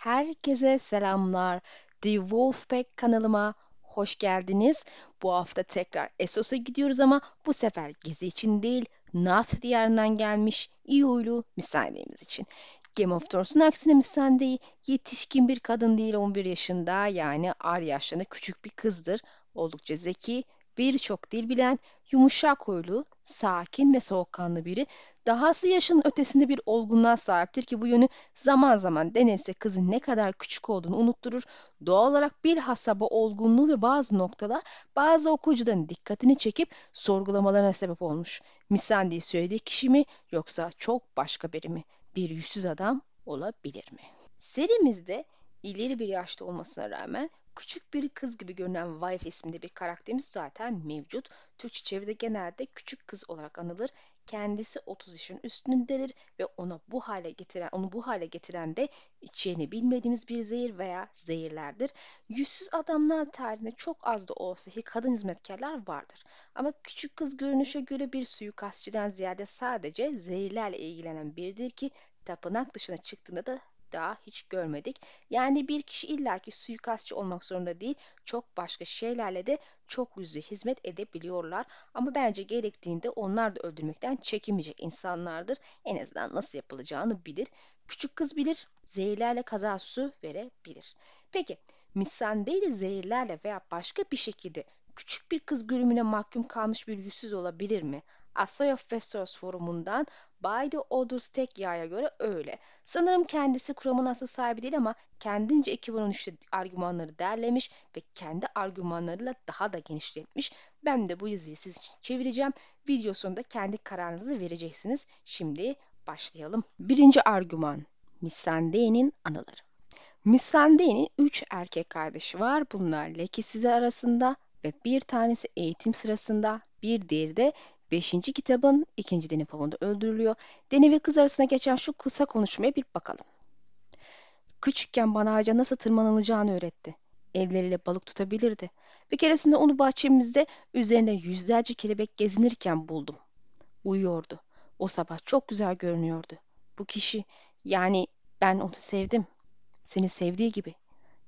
Herkese selamlar. The Wolfpack kanalıma hoş geldiniz. Bu hafta tekrar Essos'a gidiyoruz ama bu sefer gezi için değil, Nath diyarından gelmiş iyi huylu Missandei'miz için. Game of Thrones'un aksine Missandei yetişkin bir kadın değil 11 yaşında yani Arya yaşlarında küçük bir kızdır. Oldukça zeki, birçok dil bilen, yumuşak huylu, sakin ve soğukkanlı biri. Dahası yaşının ötesinde bir olgunluğa sahiptir ki bu yönü zaman zaman denirse kızın ne kadar küçük olduğunu unutturur. Doğal olarak bilhassa bu olgunluğu ve bazı noktalar bazı okuyucuların dikkatini çekip sorgulamalarına sebep olmuş. Missandei söylediği kişi mi yoksa çok başka biri mi? Bir yüzsüz adam olabilir mi? Serimizde ileri bir yaşta olmasına rağmen küçük bir kız gibi görünen Wife isminde bir karakterimiz zaten mevcut. Türkçe çeviride genelde küçük kız olarak anılır. Kendisi 30 yaşın üstündedir ve ona bu hale getiren, onu bu hale getiren de içeriğini bilmediğimiz bir zehir veya zehirlerdir. Yüzsüz adamlar tarihinde çok az da olsa ki kadın hizmetkarlar vardır. Ama küçük kız görünüşe göre bir suikastçıdan ziyade sadece zehirlerle ilgilenen biridir ki tapınak dışına çıktığında da daha hiç görmedik. Yani bir kişi illaki suikastçı olmak zorunda değil, çok başka şeylerle de çok yüzlü hizmet edebiliyorlar. Ama bence gerektiğinde onlar da öldürmekten çekinmeyecek insanlardır. En azından nasıl yapılacağını bilir. Küçük kız bilir, zehirlerle kaza su verebilir. Peki, Missandei de zehirlerle veya başka bir şekilde küçük bir kız görümüne mahkum kalmış bir yüzsüz olabilir mi? Asay of Westeros forumundan tek yaya göre öyle. Sanırım kendisi kuramın asıl sahibi değil ama kendince 2013'te argümanları derlemiş ve kendi argümanlarıyla daha da genişletmiş. Ben de bu yazıyı siz için çevireceğim. Video sonunda kendi kararınızı vereceksiniz. Şimdi başlayalım. Birinci argüman. Missandei'nin anıları. Missandei'nin üç erkek kardeşi var. Bunlar lekesiz arasında ve bir tanesi eğitim sırasında, bir diğeri de 5. kitabın ikinci deney avında öldürülüyor. Deni ve kız arasında geçen şu kısa konuşmaya bir bakalım. Küçükken bana ağaca nasıl tırmanılacağını öğretti. Elleriyle balık tutabilirdi. Bir keresinde onu bahçemizde üzerinde yüzlerce kelebek gezinirken buldum. Uyuyordu. O sabah çok güzel görünüyordu. Bu kişi, yani ben onu sevdim. Seni sevdiği gibi.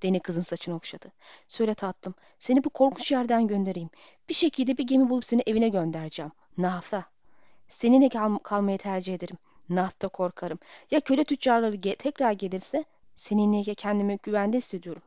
Deni kızın saçını okşadı. Söyle tatlım, seni bu korkunç yerden göndereyim. Bir şekilde bir gemi bulup seni evine göndereceğim. Nahta. Seninle kal kalmayı tercih ederim. Nahta korkarım. Ya köle tüccarları ge tekrar gelirse seninle kendimi güvende hissediyorum.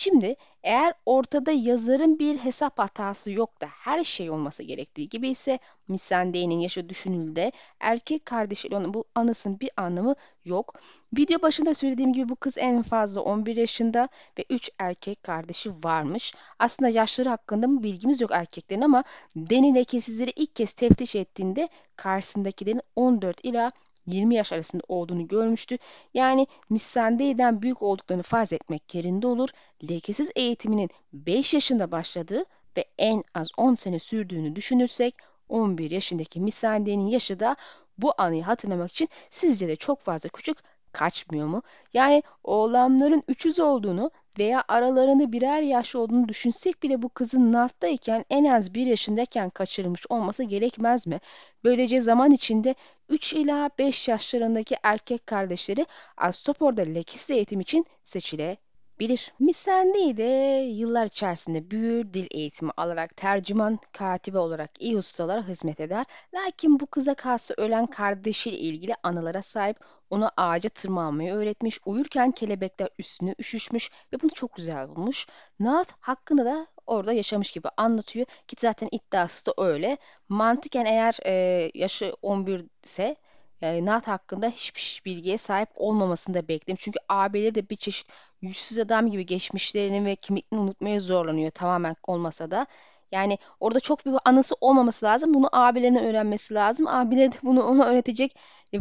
Şimdi eğer ortada yazarın bir hesap hatası yok da her şey olması gerektiği gibi ise Missandei'nin yaşı düşünüldüğünde erkek kardeşi olan bu anısın bir anlamı yok. Video başında söylediğim gibi bu kız en fazla 11 yaşında ve 3 erkek kardeşi varmış. Aslında yaşları hakkında mı bilgimiz yok erkeklerin ama Deni lekesizleri ilk kez teftiş ettiğinde karşısındakilerin 14 ila 20 yaş arasında olduğunu görmüştü. Yani Missandei'den büyük olduklarını farz etmek yerinde olur. Lekesiz eğitiminin 5 yaşında başladığı ve en az 10 sene sürdüğünü düşünürsek 11 yaşındaki Missandei'nin yaşı da bu anıyı hatırlamak için sizce de çok fazla küçük kaçmıyor mu? Yani oğlanların üçüz olduğunu veya aralarında birer yaş olduğunu düşünsek bile bu kızın naftayken en az bir yaşındayken kaçırılmış olması gerekmez mi? Böylece zaman içinde 3 ila 5 yaşlarındaki erkek kardeşleri Astopor'da lekis eğitim için seçilebilir bilir. Missandei de yıllar içerisinde büyür, dil eğitimi alarak tercüman, katibe olarak iyi ustalara hizmet eder. Lakin bu kıza karşı ölen kardeşiyle ilgili anılara sahip ona ağaca tırmanmayı öğretmiş, uyurken kelebekler üstüne üşüşmüş ve bunu çok güzel bulmuş. Naat hakkında da orada yaşamış gibi anlatıyor ki zaten iddiası da öyle. Mantıken eğer e, yaşı 11 ise e, Naat hakkında hiçbir bilgiye sahip olmamasını da bekliyorum. Çünkü abileri de bir çeşit yüzsüz adam gibi geçmişlerini ve kimliklerini unutmaya zorlanıyor tamamen olmasa da. Yani orada çok bir anısı olmaması lazım. Bunu abilerine öğrenmesi lazım. Abileri de bunu ona öğretecek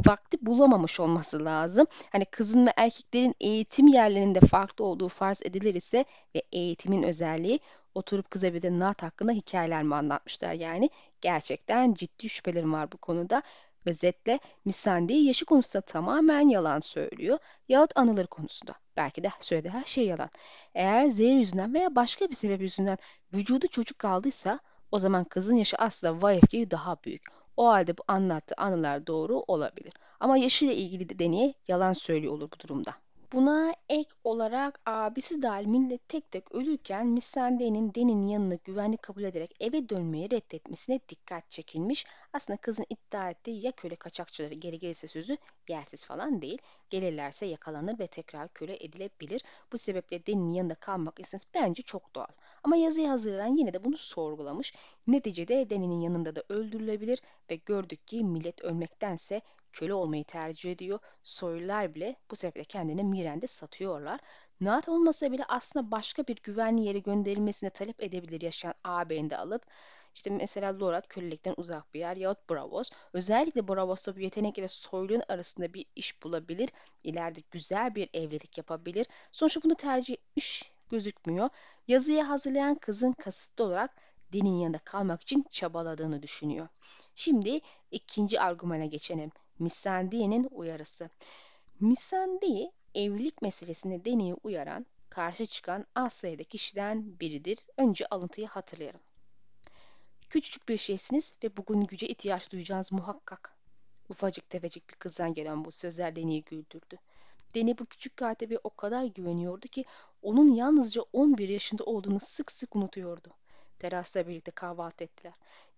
vakti bulamamış olması lazım. Hani kızın ve erkeklerin eğitim yerlerinde farklı olduğu farz edilir ise ve eğitimin özelliği oturup kıza bir de Nat hakkında hikayeler mi anlatmışlar yani. Gerçekten ciddi şüphelerim var bu konuda. Özetle Missandei yaşı konusunda tamamen yalan söylüyor yahut anıları konusunda. Belki de söylediği her şey yalan. Eğer zehir yüzünden veya başka bir sebep yüzünden vücudu çocuk kaldıysa o zaman kızın yaşı aslında YFG'yi daha büyük. O halde bu anlattığı anılar doğru olabilir. Ama yaşıyla ilgili de deneye yalan söylüyor olur bu durumda. Buna ek olarak abisi dahil millet tek tek ölürken Missandei'nin Deni'nin yanına güvenli kabul ederek eve dönmeyi reddetmesine dikkat çekilmiş. Aslında kızın iddia ettiği ya köle kaçakçıları geri gelirse sözü yersiz falan değil. Gelirlerse yakalanır ve tekrar köle edilebilir. Bu sebeple Deni'nin yanında kalmak istemesi bence çok doğal. Ama yazıyı hazırlayan yine de bunu sorgulamış. Neticede Deni'nin yanında da öldürülebilir ve gördük ki millet ölmektense köle olmayı tercih ediyor. Soylular bile bu sebeple kendini Miren'de satıyorlar. Naat olmasa bile aslında başka bir güvenli yere gönderilmesini talep edebilir yaşayan ağabeyini de alıp. İşte mesela Lorat kölelikten uzak bir yer yahut Bravos. Özellikle Bravos'ta bu yetenekle soylunun arasında bir iş bulabilir. İleride güzel bir evlilik yapabilir. Sonuçta bunu tercih etmiş gözükmüyor. Yazıyı hazırlayan kızın kasıtlı olarak Deni'nin yanında kalmak için çabaladığını düşünüyor. Şimdi ikinci argümana geçelim. Missandei'nin uyarısı. Missandei evlilik meselesinde Deni'yi uyaran, karşı çıkan az sayıda kişiden biridir. Önce alıntıyı hatırlayalım. Küçücük bir şeysiniz ve bugün güce ihtiyaç duyacağınız muhakkak. Ufacık tefecik bir kızdan gelen bu sözler Deni'yi güldürdü. Deni bu küçük katibe o kadar güveniyordu ki onun yalnızca 11 yaşında olduğunu sık sık unutuyordu. Terasta birlikte kahvaltı ettiler.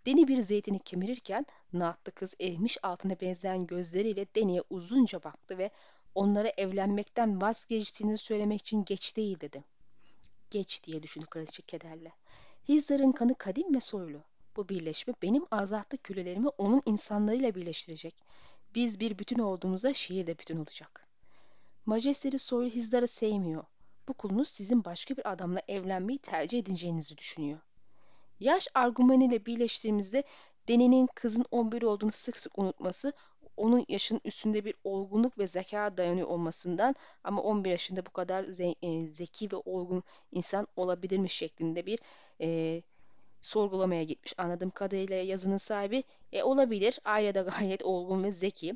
Deni bir zeytini kemirirken naatlı kız erimiş altına benzeyen gözleriyle Deni'ye uzunca baktı ve onlara evlenmekten vazgeçtiğini söylemek için geç değil dedi. Geç diye düşündü kraliçe kederle. Hizdar'ın kanı kadim ve soylu. Bu birleşme benim azatlı külelerimi onun insanlarıyla birleştirecek. Biz bir bütün olduğumuzda şehir de bütün olacak. Majesteri soylu Hizdar'ı sevmiyor. Bu kulunuz sizin başka bir adamla evlenmeyi tercih edeceğinizi düşünüyor. Yaş argümanıyla birleştiğimizde Deni'nin kızın 11 olduğunu sık sık unutması, onun yaşının üstünde bir olgunluk ve zeka dayanıyor olmasından ama 11 yaşında bu kadar ze e, zeki ve olgun insan olabilirmiş şeklinde bir e, sorgulamaya gitmiş. Anladığım kadarıyla yazının sahibi e, olabilir. Ayrıca gayet olgun ve zeki.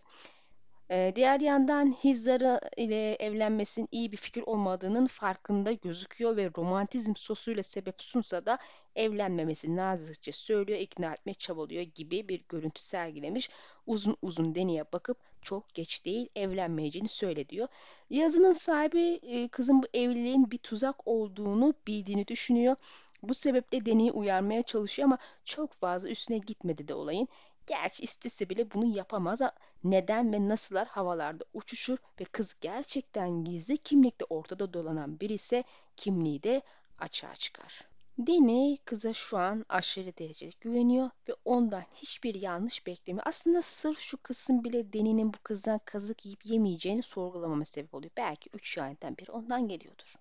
Diğer yandan Hizdar'a ile evlenmesinin iyi bir fikir olmadığının farkında gözüküyor ve romantizm sosuyla sebep sunsa da evlenmemesi nazikçe söylüyor, ikna etmeye çabalıyor gibi bir görüntü sergilemiş. Uzun uzun Deni'ye bakıp çok geç değil evlenmeyeceğini söyle diyor. Yazının sahibi kızın bu evliliğin bir tuzak olduğunu bildiğini düşünüyor. Bu sebeple Deni'yi uyarmaya çalışıyor ama çok fazla üstüne gitmedi de olayın. Gerçi istese bile bunu yapamaz. Neden ve nasıllar havalarda uçuşur ve kız gerçekten gizli kimlikte ortada dolanan biri ise kimliği de açığa çıkar. Deni kıza şu an aşırı derecede güveniyor ve ondan hiçbir yanlış beklemiyor. Aslında sırf şu kısım bile Deni'nin bu kızdan kazık yiyip yemeyeceğini sorgulamama sebep oluyor. Belki üç şahitten biri ondan geliyordur.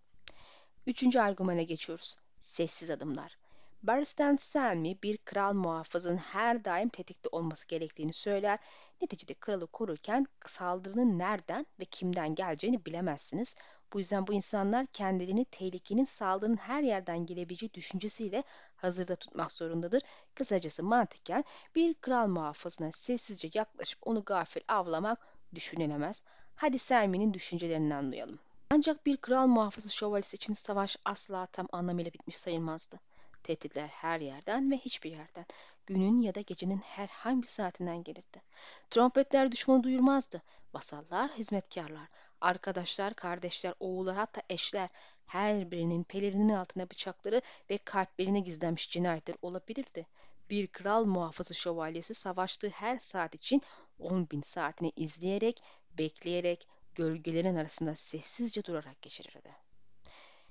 Üçüncü argümana geçiyoruz. Sessiz adımlar. Baristan Selmy bir kral muhafızın her daim tetikte olması gerektiğini söyler. Neticede kralı korurken saldırının nereden ve kimden geleceğini bilemezsiniz. Bu yüzden bu insanlar kendilerini tehlikenin saldırının her yerden gelebileceği düşüncesiyle hazırda tutmak zorundadır. Kısacası mantıken bir kral muhafızına sessizce yaklaşıp onu gafil avlamak düşünülemez. Hadi Selmy'nin düşüncelerinden duyalım. Ancak bir kral muhafızı şövalyesi için savaş asla tam anlamıyla bitmiş sayılmazdı. Tehditler her yerden ve hiçbir yerden, günün ya da gecenin herhangi bir saatinden gelirdi. Trompetler düşmanı duyurmazdı. Vasallar, hizmetkarlar, arkadaşlar, kardeşler, oğullar hatta eşler her birinin pelerinin altına bıçakları ve kalplerine gizlenmiş cinayetler olabilirdi. Bir kral muhafızı şövalyesi savaştığı her saat için 10 bin saatini izleyerek, bekleyerek, gölgelerin arasında sessizce durarak geçirirdi.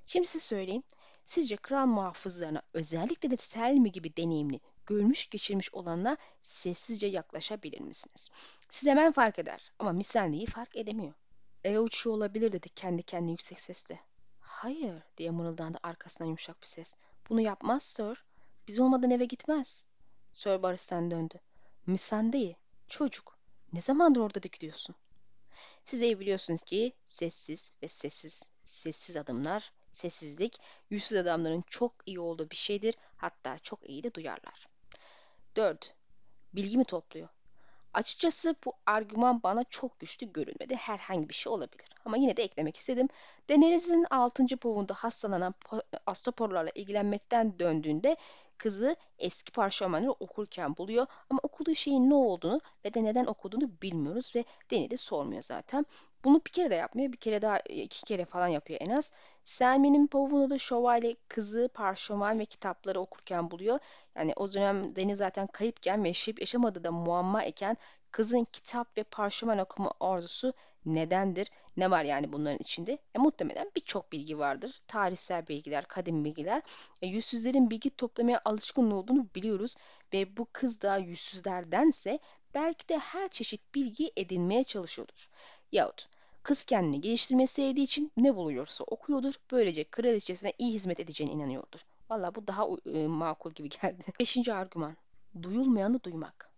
Şimdi siz söyleyin, Sizce kral muhafızlarına özellikle de Selmi gibi deneyimli, görmüş geçirmiş olanına sessizce yaklaşabilir misiniz? Siz hemen fark eder ama Misenli'yi fark edemiyor. Eve uçuyor olabilir dedi kendi kendine yüksek sesle. Hayır diye mırıldandı arkasından yumuşak bir ses. Bunu yapmaz Sir. Biz olmadan eve gitmez. Sir Barris'ten döndü. Misende'yi, çocuk. Ne zamandır orada dikiliyorsun? Siz iyi biliyorsunuz ki sessiz ve sessiz, sessiz adımlar Sessizlik, yüzsüz adamların çok iyi olduğu bir şeydir. Hatta çok iyi de duyarlar. 4. Bilgi mi topluyor? Açıkçası bu argüman bana çok güçlü görünmedi. Herhangi bir şey olabilir. Ama yine de eklemek istedim. Daenerys'in 6. povunda hastalanan astoporlarla ilgilenmekten döndüğünde kızı eski parşömenleri okurken buluyor. Ama okuduğu şeyin ne olduğunu ve de neden okuduğunu bilmiyoruz ve Dany de sormuyor zaten. Bunu bir kere de yapmıyor. Bir kere daha iki kere falan yapıyor en az. Selmin'in pavuğunu da şövalye kızı parşömen ve kitapları okurken buluyor. Yani o dönem Deni zaten kayıpken ve yaşayıp yaşamadığı da muamma iken kızın kitap ve parşömen okuma arzusu nedendir? Ne var yani bunların içinde? E, muhtemelen birçok bilgi vardır. Tarihsel bilgiler, kadim bilgiler. E, yüzsüzlerin bilgi toplamaya alışkın olduğunu biliyoruz ve bu kız da yüzsüzlerdense belki de her çeşit bilgi edinmeye çalışıyordur. Yahut kız kendini geliştirmeyi sevdiği için ne buluyorsa okuyordur. Böylece kraliçesine iyi hizmet edeceğine inanıyordur. Valla bu daha e, makul gibi geldi. Beşinci argüman. Duyulmayanı duymak.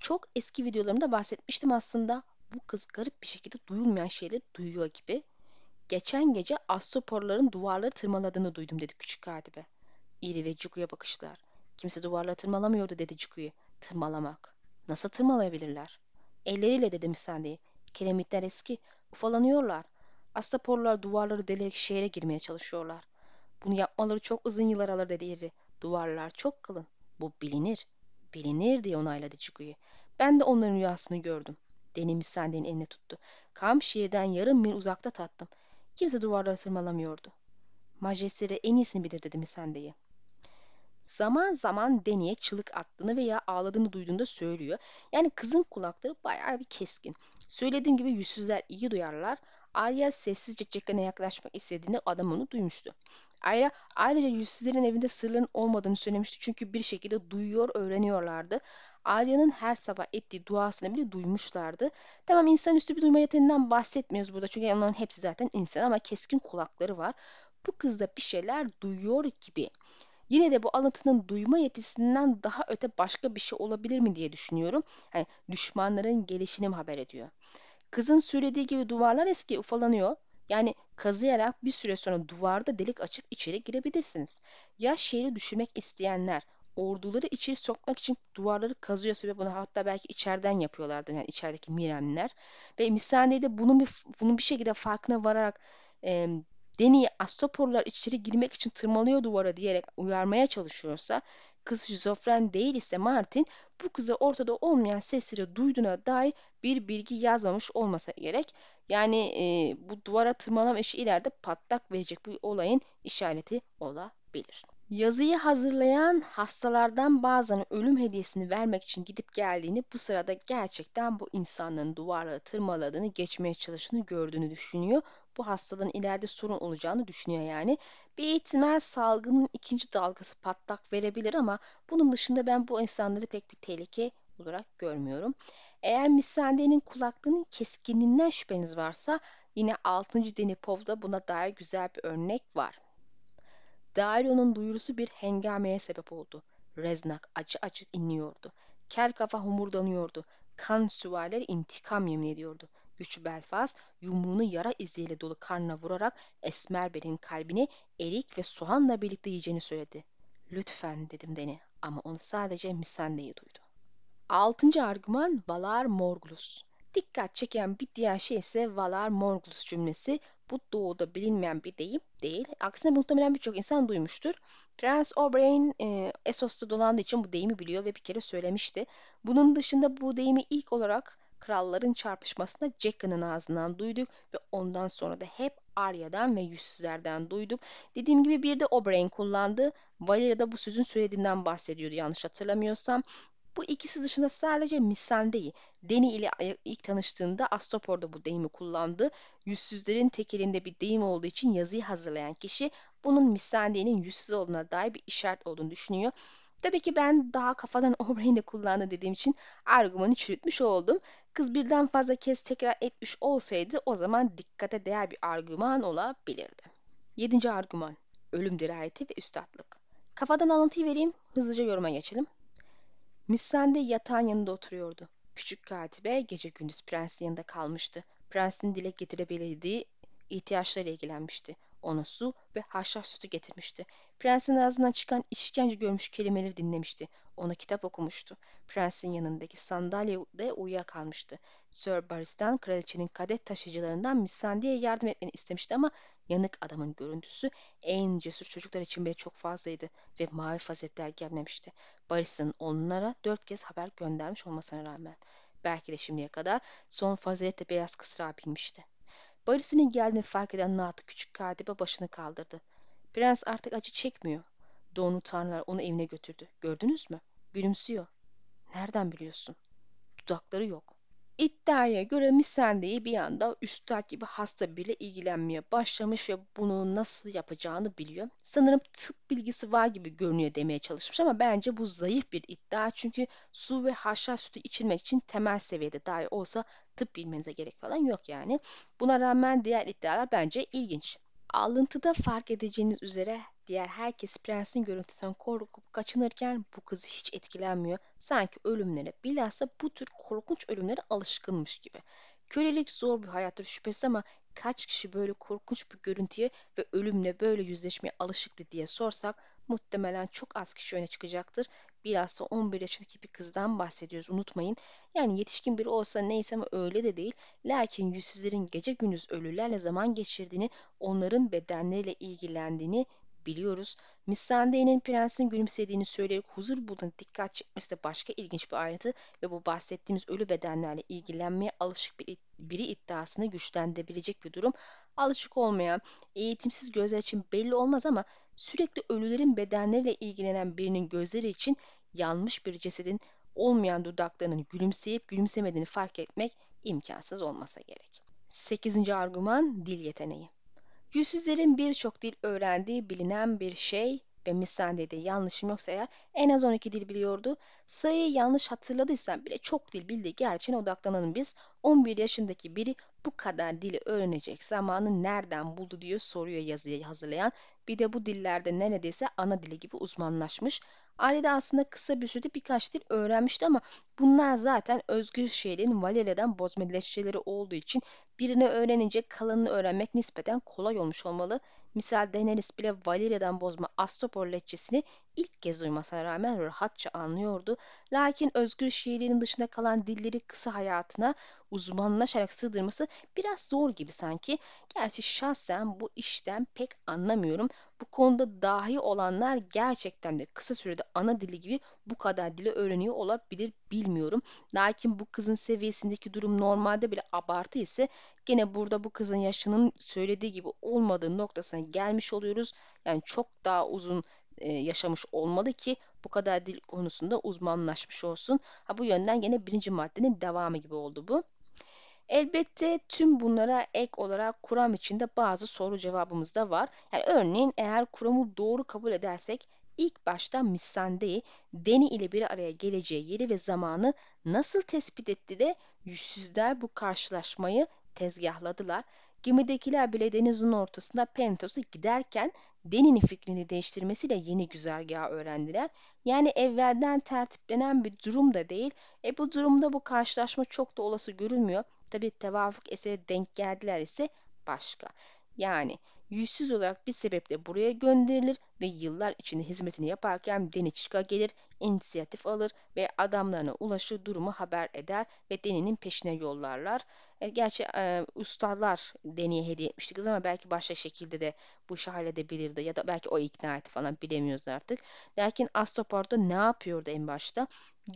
Çok eski videolarımda bahsetmiştim aslında. Bu kız garip bir şekilde duyulmayan şeyleri duyuyor gibi. Geçen gece astroporların duvarları tırmaladığını duydum dedi küçük katibe. İri ve Cuku'ya bakışlar. Kimse duvarları tırmalamıyordu dedi Cuku'yu. Tırmalamak. Nasıl tırmalayabilirler? Elleriyle dedi Misande'yi. Kiremitler eski. Ufalanıyorlar. Astaporlar duvarları delerek şehre girmeye çalışıyorlar. Bunu yapmaları çok uzun yıllar alır dedi iri. Duvarlar çok kalın. Bu bilinir. Bilinir diye onayladı Cuku'yu. Ben de onların rüyasını gördüm. Deni Misande'nin eline tuttu. Kam şehirden yarım mil uzakta tattım. Kimse duvarları tırmalamıyordu. Majesteleri en iyisini bilir dedi Misande'ye. Zaman zaman Deni'ye çığlık attığını veya ağladığını duyduğunda söylüyor. Yani kızın kulakları bayağı bir keskin. Söylediğim gibi yüzsüzler iyi duyarlar. Arya sessizce Jacken'e yaklaşmak istediğinde adam onu duymuştu. Ayrıca, ayrıca yüzsüzlerin evinde sırların olmadığını söylemişti çünkü bir şekilde duyuyor, öğreniyorlardı. Arya'nın her sabah ettiği duasını bile duymuşlardı. Tamam insanüstü bir duyma yeteneğinden bahsetmiyoruz burada çünkü onların hepsi zaten insan ama keskin kulakları var. Bu kız da bir şeyler duyuyor gibi. Yine de bu alıntının duyma yetisinden daha öte başka bir şey olabilir mi diye düşünüyorum. Yani düşmanların gelişini mi haber ediyor? Kızın söylediği gibi duvarlar eski ufalanıyor. Yani kazıyarak bir süre sonra duvarda delik açıp içeri girebilirsiniz. Ya şehri düşürmek isteyenler orduları içeri sokmak için duvarları kazıyorsa ve bunu hatta belki içeriden yapıyorlardı yani içerideki Miremler ve Misane'de bunun bir bunun bir şekilde farkına vararak e, Deni'yi Astoporlar içeri girmek için tırmalıyor duvara diyerek uyarmaya çalışıyorsa kız şizofren değil ise Martin bu kıza ortada olmayan sesleri duyduğuna dair bir bilgi yazmamış olmasa gerek. Yani e, bu duvara tırmalama işi ileride patlak verecek bu olayın işareti olabilir. Yazıyı hazırlayan hastalardan bazen ölüm hediyesini vermek için gidip geldiğini bu sırada gerçekten bu insanların duvarları tırmaladığını geçmeye çalıştığını gördüğünü düşünüyor. Bu hastalığın ileride sorun olacağını düşünüyor yani. Bir ihtimal salgının ikinci dalgası patlak verebilir ama bunun dışında ben bu insanları pek bir tehlike olarak görmüyorum. Eğer Misande'nin kulaklığının keskinliğinden şüpheniz varsa yine 6. Denipov'da buna dair güzel bir örnek var. Dario'nun duyurusu bir hengameye sebep oldu. Reznak acı acı inliyordu. Kel kafa humurdanıyordu. Kan süvariler intikam yemin ediyordu. Güçlü Belfast yumruğunu yara iziyle dolu karnına vurarak Esmer Bel'in kalbini erik ve soğanla birlikte yiyeceğini söyledi. Lütfen dedim Deni ama onu sadece Misande'yi duydu. Altıncı argüman Valar Morgulus. Dikkat çeken bir diğer şey ise Valar Morgulus cümlesi. Bu doğuda bilinmeyen bir deyim değil. Aksine muhtemelen birçok insan duymuştur. Prens Oberyn e, Essos'ta dolandığı için bu deyimi biliyor ve bir kere söylemişti. Bunun dışında bu deyimi ilk olarak kralların çarpışmasında Jaqen'ın ağzından duyduk ve ondan sonra da hep Arya'dan ve yüzsüzlerden duyduk. Dediğim gibi bir de Oberyn kullandı. Valyria da bu sözün söylediğinden bahsediyordu yanlış hatırlamıyorsam. Bu ikisi dışında sadece Missandei, Deni ile ilk tanıştığında Astopor'da bu deyimi kullandı. Yüzsüzlerin tekelinde bir deyim olduğu için yazıyı hazırlayan kişi bunun Missandei'nin yüzsüz olduğuna dair bir işaret olduğunu düşünüyor. Tabii ki ben daha kafadan Oberyn'i kullandı dediğim için argümanı çürütmüş oldum. Kız birden fazla kez tekrar etmiş olsaydı o zaman dikkate değer bir argüman olabilirdi. Yedinci argüman. Ölüm dirayeti ve üstadlık. Kafadan alıntıyı vereyim, hızlıca yoruma geçelim. Missandei yatağın yanında oturuyordu. Küçük katibe gece gündüz prensin yanında kalmıştı. Prensin dile getirebildiği ihtiyaçlarıyla ilgilenmişti. Ona su ve haşhaş sütü getirmişti. Prensin ağzından çıkan işkence görmüş kelimeleri dinlemişti. Ona kitap okumuştu. Prensin yanındaki sandalyede uyuyakalmıştı. Sir Baristan kraliçenin kadet taşıyıcılarından Missandei'ye yardım etmeni istemişti ama yanık adamın görüntüsü en cesur çocuklar için bile çok fazlaydı ve mavi fazetler gelmemişti. Baris'in onlara dört kez haber göndermiş olmasına rağmen. Belki de şimdiye kadar son faziletle beyaz kısrağı bilmişti. Barisi'nin geldiğini fark eden Naat küçük katibe başını kaldırdı. Prens artık acı çekmiyor. Doğunu tanrılar onu evine götürdü. Gördünüz mü? Gülümsüyor. Nereden biliyorsun? Dudakları yok. İddiaya göre Missandei bir anda üstad gibi hasta biriyle ilgilenmeye başlamış ve bunu nasıl yapacağını biliyor. Sanırım tıp bilgisi var gibi görünüyor demeye çalışmış ama bence bu zayıf bir iddia çünkü su ve haşhaş sütü içilmek için temel seviyede dahi olsa tıp bilmenize gerek falan yok yani. Buna rağmen diğer iddialar bence ilginç. Alıntıda fark edeceğiniz üzere diğer herkes prensin görüntüsünden korkup kaçınırken bu kız hiç etkilenmiyor. Sanki ölümlere bilhassa bu tür korkunç ölümlere alışkınmış gibi. Kölelik zor bir hayattır şüphesiz ama kaç kişi böyle korkunç bir görüntüye ve ölümle böyle yüzleşmeye alışıktı diye sorsak muhtemelen çok az kişi öne çıkacaktır. Bilhassa 11 yaşındaki bir kızdan bahsediyoruz unutmayın. Yani yetişkin biri olsa neyse ama öyle de değil. Lakin yüzsüzlerin gece gündüz ölülerle zaman geçirdiğini, onların bedenleriyle ilgilendiğini biliyoruz. Missandei'nin prensin gülümsediğini söyleyerek huzur bulduğuna dikkat çekmesi de başka ilginç bir ayrıntı ve bu bahsettiğimiz ölü bedenlerle ilgilenmeye alışık bir, biri iddiasını güçlendirebilecek bir durum. Alışık olmayan, eğitimsiz gözler için belli olmaz ama sürekli ölülerin bedenleriyle ilgilenen birinin gözleri için yanmış bir cesedin olmayan dudaklarının gülümseyip gülümsemediğini fark etmek imkansız olmasa gerek. 8. argüman dil yeteneği. Yüzsüzlerin birçok dil öğrendiği bilinen bir şey ve Missandei'de yanlışım yoksa eğer en az 12 dil biliyordu. Sayıyı yanlış hatırladıysam bile çok dil bildiği gerçeğine odaklanalım biz. 11 yaşındaki biri bu kadar dili öğrenecek zamanı nereden buldu diyor soruyor yazıyı hazırlayan. Bir de bu dillerde neredeyse ana dili gibi uzmanlaşmış. Ailede aslında kısa bir sürede birkaç dil öğrenmişti ama bunlar zaten özgür şehrin Valeria'dan bozma dilekçeleri olduğu için birini öğrenince kalanını öğrenmek nispeten kolay olmuş olmalı. Misal Daenerys bile Valeria'dan bozma Astapor lehçesini ilk kez duymasına rağmen rahatça anlıyordu. Lakin özgür şehirlerin dışında kalan dilleri kısa hayatına uzmanlaşarak sığdırması biraz zor gibi sanki. Gerçi şahsen bu işten pek anlamıyorum. Bu konuda dahi olanlar gerçekten de kısa sürede ana dili gibi bu kadar dili öğreniyor olabilir bilmiyorum. Lakin bu kızın seviyesindeki durum normalde bile abartı ise gene burada bu kızın yaşının söylediği gibi olmadığı noktasına gelmiş oluyoruz. Yani çok daha uzun e, yaşamış olmalı ki bu kadar dil konusunda uzmanlaşmış olsun. Ha bu yönden gene birinci maddenin devamı gibi oldu bu. Elbette tüm bunlara ek olarak kuram içinde bazı soru cevabımız da var. Yani örneğin eğer kuramı doğru kabul edersek ilk başta Missandei Deni ile bir araya geleceği yeri ve zamanı nasıl tespit etti de yüzsüzler bu karşılaşmayı tezgahladılar. Gemidekiler bile denizin ortasında Pentos'a giderken Deni'nin fikrini değiştirmesiyle yeni güzergahı öğrendiler. Yani evvelden tertiplenen bir durum da değil. E bu durumda bu karşılaşma çok da olası görülmüyor. Tabi tevafuk eseri denk geldiler ise başka. Yani yüzsüz olarak bir sebeple buraya gönderilir ve yıllar içinde hizmetini yaparken Deniçka gelir, inisiyatif alır ve adamlarına ulaşır durumu haber eder ve Deni'nin peşine yollarlar. E, gerçi e, ustalar Deni'ye hediye etmişti kız ama belki başka şekilde de bu işi halledebilirdi ya da belki o ikna etti falan bilemiyoruz artık. Lakin Astopor'da ne yapıyordu en başta?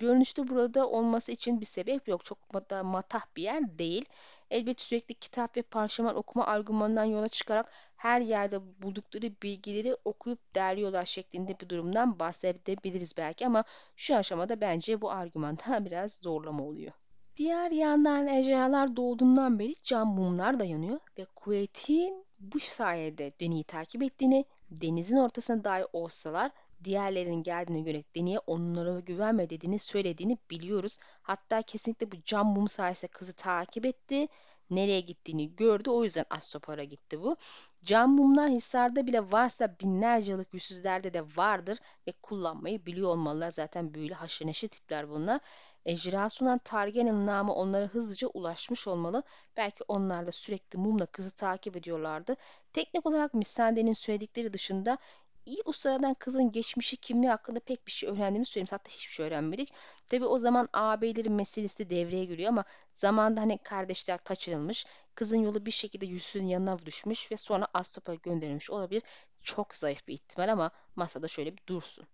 Görünüşte burada olması için bir sebep yok. Çok da matah bir yer değil. Elbette sürekli kitap ve parşömen okuma argümanından yola çıkarak her yerde buldukları bilgileri okuyup derliyorlar şeklinde bir durumdan bahsedebiliriz belki ama şu aşamada bence bu argüman daha biraz zorlama oluyor. Diğer yandan ejderhalar doğduğundan beri cam mumlar da yanıyor ve kuvvetin bu sayede deniyi takip ettiğini, denizin ortasına dahi olsalar diğerlerinin geldiğine göre Deni'ye onlara güvenme dediğini söylediğini biliyoruz. Hatta kesinlikle bu cam mum sayesinde kızı takip etti. Nereye gittiğini gördü. O yüzden Astopara gitti bu. Cam mumlar Hisar'da bile varsa binlerce yıllık yüzsüzlerde de vardır ve kullanmayı biliyor olmalılar. Zaten büyülü haşır tipler bunlar. Ejderha sunan Targaryen'in namı onlara hızlıca ulaşmış olmalı. Belki onlar da sürekli mumla kızı takip ediyorlardı. Teknik olarak Missandei'nin söyledikleri dışında iyi ustalardan kızın geçmişi kimliği hakkında pek bir şey öğrendiğimizi söyleyeyim. Hatta hiçbir şey öğrenmedik. Tabi o zaman ağabeylerin meselesi de devreye giriyor ama zamanda hani kardeşler kaçırılmış. Kızın yolu bir şekilde yüzsüzün yanına düşmüş ve sonra Astapa'ya gönderilmiş olabilir. Çok zayıf bir ihtimal ama masada şöyle bir dursun.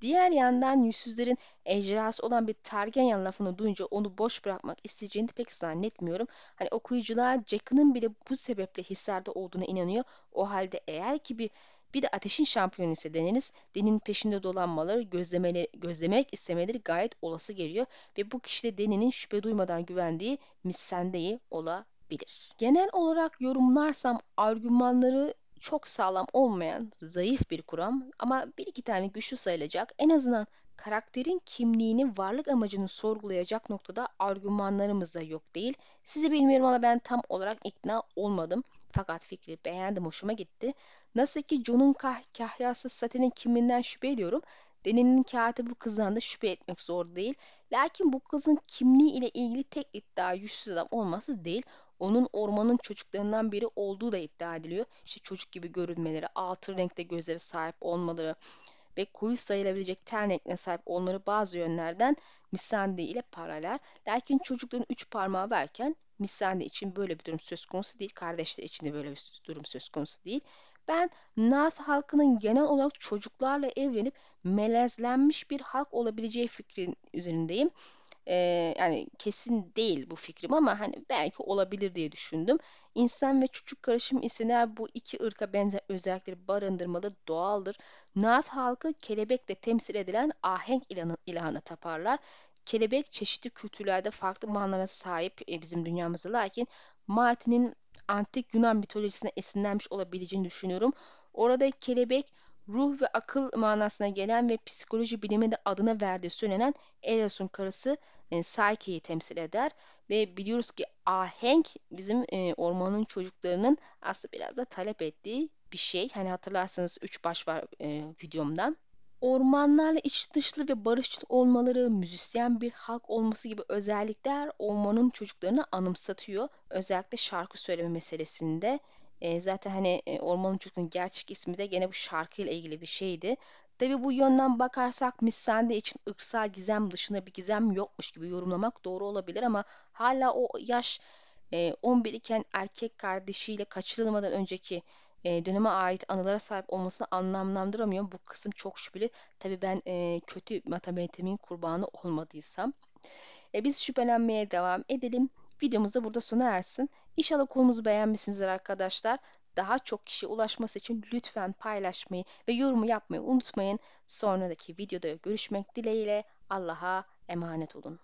Diğer yandan yüzsüzlerin ejderhası olan bir Targaryen lafını duyunca onu boş bırakmak isteyeceğini pek zannetmiyorum. Hani okuyucular Jaqen'ın bile bu sebeple hislarda olduğuna inanıyor. O halde eğer ki bir bir de ateşin şampiyonu ise deniniz, Deni'nin peşinde dolanmaları, gözlemeleri, gözlemek istemeleri gayet olası geliyor ve bu kişi de Deni'nin şüphe duymadan güvendiği Missandei olabilir. Genel olarak yorumlarsam argümanları çok sağlam olmayan, zayıf bir kuram ama bir iki tane güçlü sayılacak. En azından karakterin kimliğini, varlık amacını sorgulayacak noktada argümanlarımız da yok değil. Sizi bilmiyorum ama ben tam olarak ikna olmadım. Fakat fikri beğendim, hoşuma gitti. Nasıl ki John'un kah kahyası Satin'in kimliğinden şüphe ediyorum. Deni'nin katibi bu kızdan da şüphe etmek zor değil. Lakin bu kızın kimliği ile ilgili tek iddia yüzsüz adam olması değil onun ormanın çocuklarından biri olduğu da iddia ediliyor. İşte çocuk gibi görünmeleri, altın renkte gözleri sahip olmaları ve koyu sayılabilecek ten renkine sahip olmaları bazı yönlerden Missandei ile paralel. Lakin çocukların üç parmağı varken Missandei için böyle bir durum söz konusu değil. Kardeşler için de böyle bir durum söz konusu değil. Ben North halkının genel olarak çocuklarla evlenip melezlenmiş bir halk olabileceği fikrin üzerindeyim. Ee, yani kesin değil bu fikrim ama hani belki olabilir diye düşündüm. İnsan ve çocuk karışım isimler bu iki ırka benzer özellikleri barındırmaları doğaldır. Naat halkı kelebekle temsil edilen ahenk ilanı, ilahına taparlar. Kelebek çeşitli kültürlerde farklı manalara sahip e, bizim dünyamızda lakin Martin'in antik Yunan mitolojisine esinlenmiş olabileceğini düşünüyorum. Orada kelebek ruh ve akıl manasına gelen ve psikoloji biliminde adına verdiği söylenen Eros'un karısı e, Psyche'yi temsil eder ve biliyoruz ki ahenk bizim e, ormanın çocuklarının aslında biraz da talep ettiği bir şey. Hani hatırlarsanız 3 baş var e, videomdan. Ormanlarla iç dışlı ve barışçıl olmaları, müzisyen bir halk olması gibi özellikler ormanın çocuklarını anımsatıyor. Özellikle şarkı söyleme meselesinde. E, zaten hani e, Ormanın Çocukluğu'nun gerçek ismi de gene bu şarkıyla ilgili bir şeydi. Tabi bu yönden bakarsak Missandei için ırksal gizem dışında bir gizem yokmuş gibi yorumlamak doğru olabilir ama hala o yaş e, 11 iken erkek kardeşiyle kaçırılmadan önceki e, döneme ait anılara sahip olmasını anlamlandıramıyorum. Bu kısım çok şüpheli. Tabi ben e, kötü matematiğimin kurbanı olmadıysam. E, biz şüphelenmeye devam edelim. Videomuz da burada sona ersin. İnşallah konumuzu beğenmişsinizdir arkadaşlar. Daha çok kişiye ulaşması için lütfen paylaşmayı ve yorumu yapmayı unutmayın. Sonraki videoda görüşmek dileğiyle Allah'a emanet olun.